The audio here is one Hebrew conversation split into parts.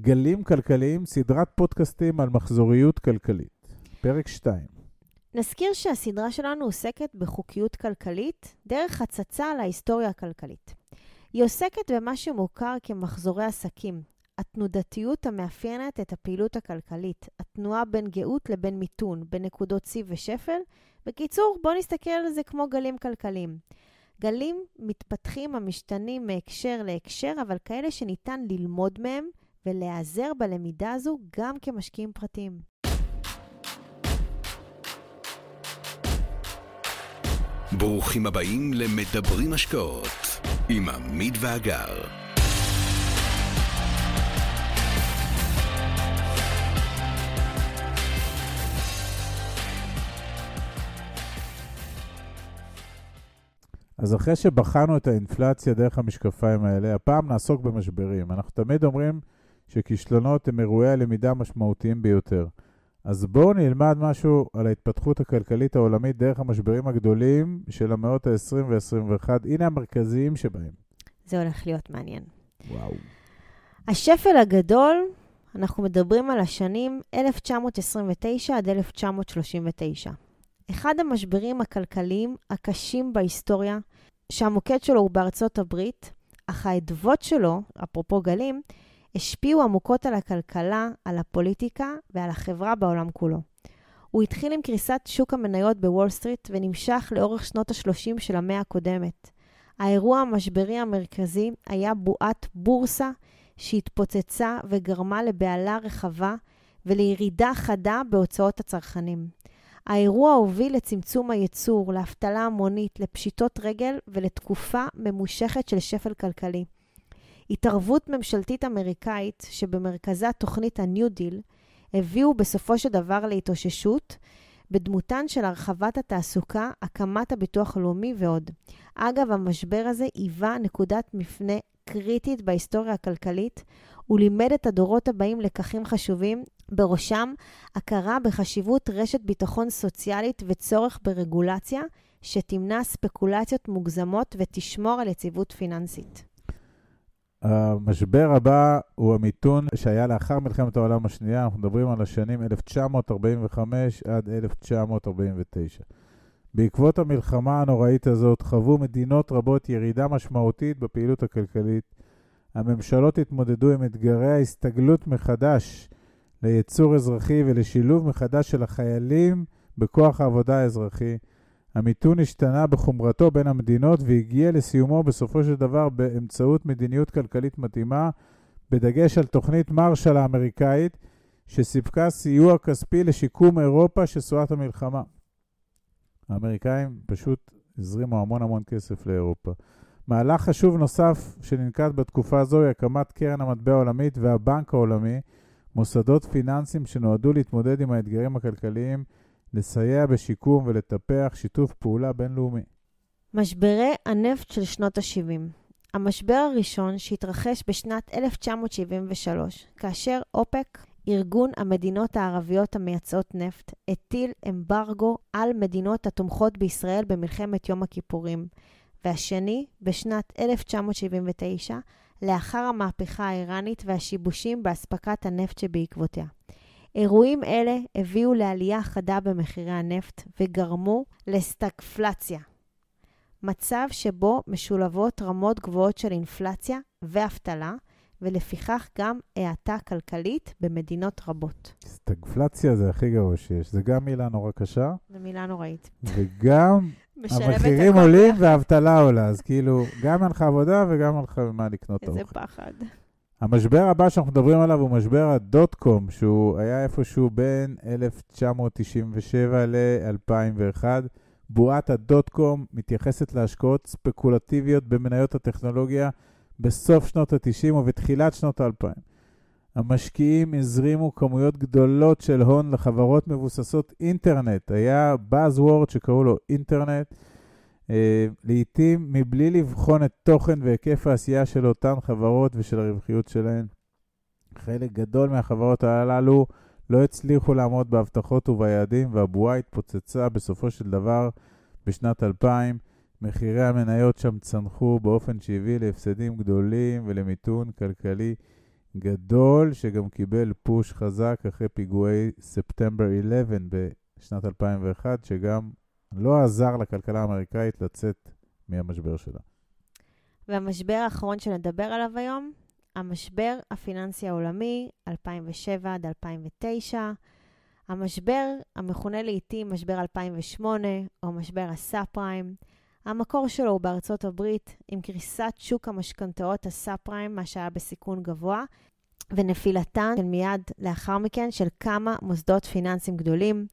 גלים כלכליים, סדרת פודקאסטים על מחזוריות כלכלית. פרק 2. נזכיר שהסדרה שלנו עוסקת בחוקיות כלכלית דרך הצצה על ההיסטוריה הכלכלית. היא עוסקת במה שמוכר כמחזורי עסקים, התנודתיות המאפיינת את הפעילות הכלכלית, התנועה בין גאות לבין מיתון, בין נקודות שיא ושפל. בקיצור, בואו נסתכל על זה כמו גלים כלכליים. גלים מתפתחים המשתנים מהקשר להקשר, אבל כאלה שניתן ללמוד מהם ולהיעזר בלמידה הזו גם כמשקיעים פרטיים. ברוכים הבאים למדברים השקעות עם עמית ואגר. אז אחרי שבחנו את האינפלציה דרך המשקפיים האלה, הפעם נעסוק במשברים. אנחנו תמיד אומרים שכישלונות הם אירועי הלמידה המשמעותיים ביותר. אז בואו נלמד משהו על ההתפתחות הכלכלית העולמית דרך המשברים הגדולים של המאות ה-20 ו-21. הנה המרכזיים שבהם. זה הולך להיות מעניין. וואו. השפל הגדול, אנחנו מדברים על השנים 1929 עד 1939. אחד המשברים הכלכליים הקשים בהיסטוריה, שהמוקד שלו הוא בארצות הברית, אך האדוות שלו, אפרופו גלים, השפיעו עמוקות על הכלכלה, על הפוליטיקה ועל החברה בעולם כולו. הוא התחיל עם קריסת שוק המניות בוול סטריט ונמשך לאורך שנות ה-30 של המאה הקודמת. האירוע המשברי המרכזי היה בועת בורסה שהתפוצצה וגרמה לבהלה רחבה ולירידה חדה בהוצאות הצרכנים. האירוע הוביל לצמצום הייצור, לאבטלה המונית, לפשיטות רגל ולתקופה ממושכת של שפל כלכלי. התערבות ממשלתית אמריקאית, שבמרכזה תוכנית ה-New Deal, הביאו בסופו של דבר להתאוששות, בדמותן של הרחבת התעסוקה, הקמת הביטוח הלאומי ועוד. אגב, המשבר הזה היווה נקודת מפנה קריטית בהיסטוריה הכלכלית, הוא לימד את הדורות הבאים לקחים חשובים, בראשם הכרה בחשיבות רשת ביטחון סוציאלית וצורך ברגולציה שתמנע ספקולציות מוגזמות ותשמור על יציבות פיננסית. המשבר הבא הוא המיתון שהיה לאחר מלחמת העולם השנייה, אנחנו מדברים על השנים 1945 עד 1949. בעקבות המלחמה הנוראית הזאת חוו מדינות רבות ירידה משמעותית בפעילות הכלכלית. הממשלות התמודדו עם אתגרי ההסתגלות מחדש ליצור אזרחי ולשילוב מחדש של החיילים בכוח העבודה האזרחי. המיתון השתנה בחומרתו בין המדינות והגיע לסיומו בסופו של דבר באמצעות מדיניות כלכלית מתאימה, בדגש על תוכנית מרשל האמריקאית, שסיפקה סיוע כספי לשיקום אירופה שסועת המלחמה. האמריקאים פשוט הזרימו המון המון כסף לאירופה. מהלך חשוב נוסף שננקט בתקופה הזו היא הקמת קרן המטבע העולמית והבנק העולמי, מוסדות פיננסיים שנועדו להתמודד עם האתגרים הכלכליים לסייע בשיקום ולטפח שיתוף פעולה בינלאומי. משברי הנפט של שנות ה-70 המשבר הראשון שהתרחש בשנת 1973, כאשר אופק, ארגון המדינות הערביות המייצאות נפט, הטיל אמברגו על מדינות התומכות בישראל במלחמת יום הכיפורים, והשני בשנת 1979, לאחר המהפכה האיראנית והשיבושים באספקת הנפט שבעקבותיה. אירועים אלה הביאו לעלייה חדה במחירי הנפט וגרמו לסטגפלציה, מצב שבו משולבות רמות גבוהות של אינפלציה ואבטלה, ולפיכך גם האטה כלכלית במדינות רבות. סטגפלציה זה הכי גרוע שיש. זה גם מילה נורא קשה. זו מילה נוראית. וגם המחירים עולים והאבטלה עולה. אז כאילו, גם אין לך עבודה וגם אין לך מה לקנות איזה אוכל. פחד. המשבר הבא שאנחנו מדברים עליו הוא משבר הדוט קום, שהוא היה איפשהו בין 1997 ל-2001. בועת הדוט קום מתייחסת להשקעות ספקולטיביות במניות הטכנולוגיה בסוף שנות ה-90 ובתחילת שנות ה-2000. המשקיעים הזרימו כמויות גדולות של הון לחברות מבוססות אינטרנט. היה Buzzword שקראו לו אינטרנט. אה, לעתים מבלי לבחון את תוכן והיקף העשייה של אותן חברות ושל הרווחיות שלהן. חלק גדול מהחברות הללו לא הצליחו לעמוד בהבטחות וביעדים, והבועה התפוצצה בסופו של דבר בשנת 2000. מחירי המניות שם צנחו באופן שהביא להפסדים גדולים ולמיתון כלכלי גדול, שגם קיבל פוש חזק אחרי פיגועי ספטמבר 11 בשנת 2001, שגם לא עזר לכלכלה האמריקאית לצאת מהמשבר שלה. והמשבר האחרון שנדבר עליו היום, המשבר הפיננסי העולמי, 2007 עד 2009, המשבר המכונה לעיתים משבר 2008 או משבר הסאב פריים. המקור שלו הוא בארצות הברית, עם קריסת שוק המשכנתאות הסאב פריים, מה שהיה בסיכון גבוה, ונפילתן של מיד לאחר מכן של כמה מוסדות פיננסיים גדולים.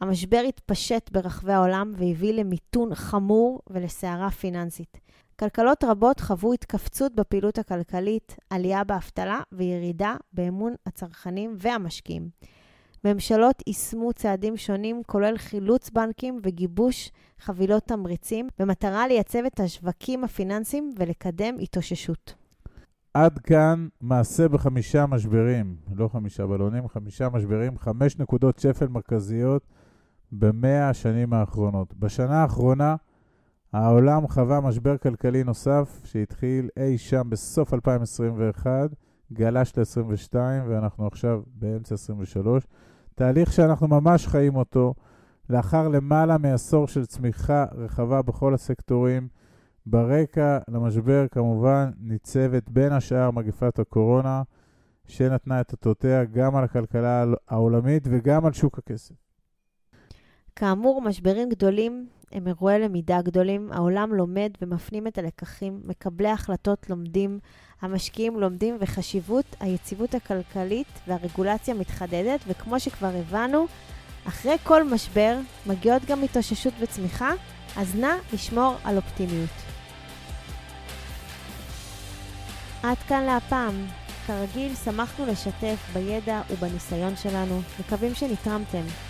המשבר התפשט ברחבי העולם והביא למיתון חמור ולסערה פיננסית. כלכלות רבות חוו התכווצות בפעילות הכלכלית, עלייה באבטלה וירידה באמון הצרכנים והמשקיעים. ממשלות יישמו צעדים שונים, כולל חילוץ בנקים וגיבוש חבילות תמריצים, במטרה לייצב את השווקים הפיננסיים ולקדם התאוששות. עד כאן מעשה בחמישה משברים, לא חמישה בלונים, חמישה משברים, חמש נקודות שפל מרכזיות במאה השנים האחרונות. בשנה האחרונה העולם חווה משבר כלכלי נוסף שהתחיל אי שם בסוף 2021, גלש ל-22 ואנחנו עכשיו באמצע 23. תהליך שאנחנו ממש חיים אותו לאחר למעלה מעשור של צמיחה רחבה בכל הסקטורים. ברקע למשבר כמובן ניצבת בין השאר מגפת הקורונה, שנתנה את אותותיה גם על הכלכלה העולמית וגם על שוק הכסף. כאמור, משברים גדולים הם אירועי למידה גדולים, העולם לומד ומפנים את הלקחים, מקבלי ההחלטות לומדים, המשקיעים לומדים, וחשיבות היציבות הכלכלית והרגולציה מתחדדת, וכמו שכבר הבנו, אחרי כל משבר מגיעות גם התאוששות וצמיחה, אז נא לשמור על אופטימיות. עד כאן להפעם. כרגיל, שמחנו לשתף בידע ובניסיון שלנו, מקווים שנתרמתם.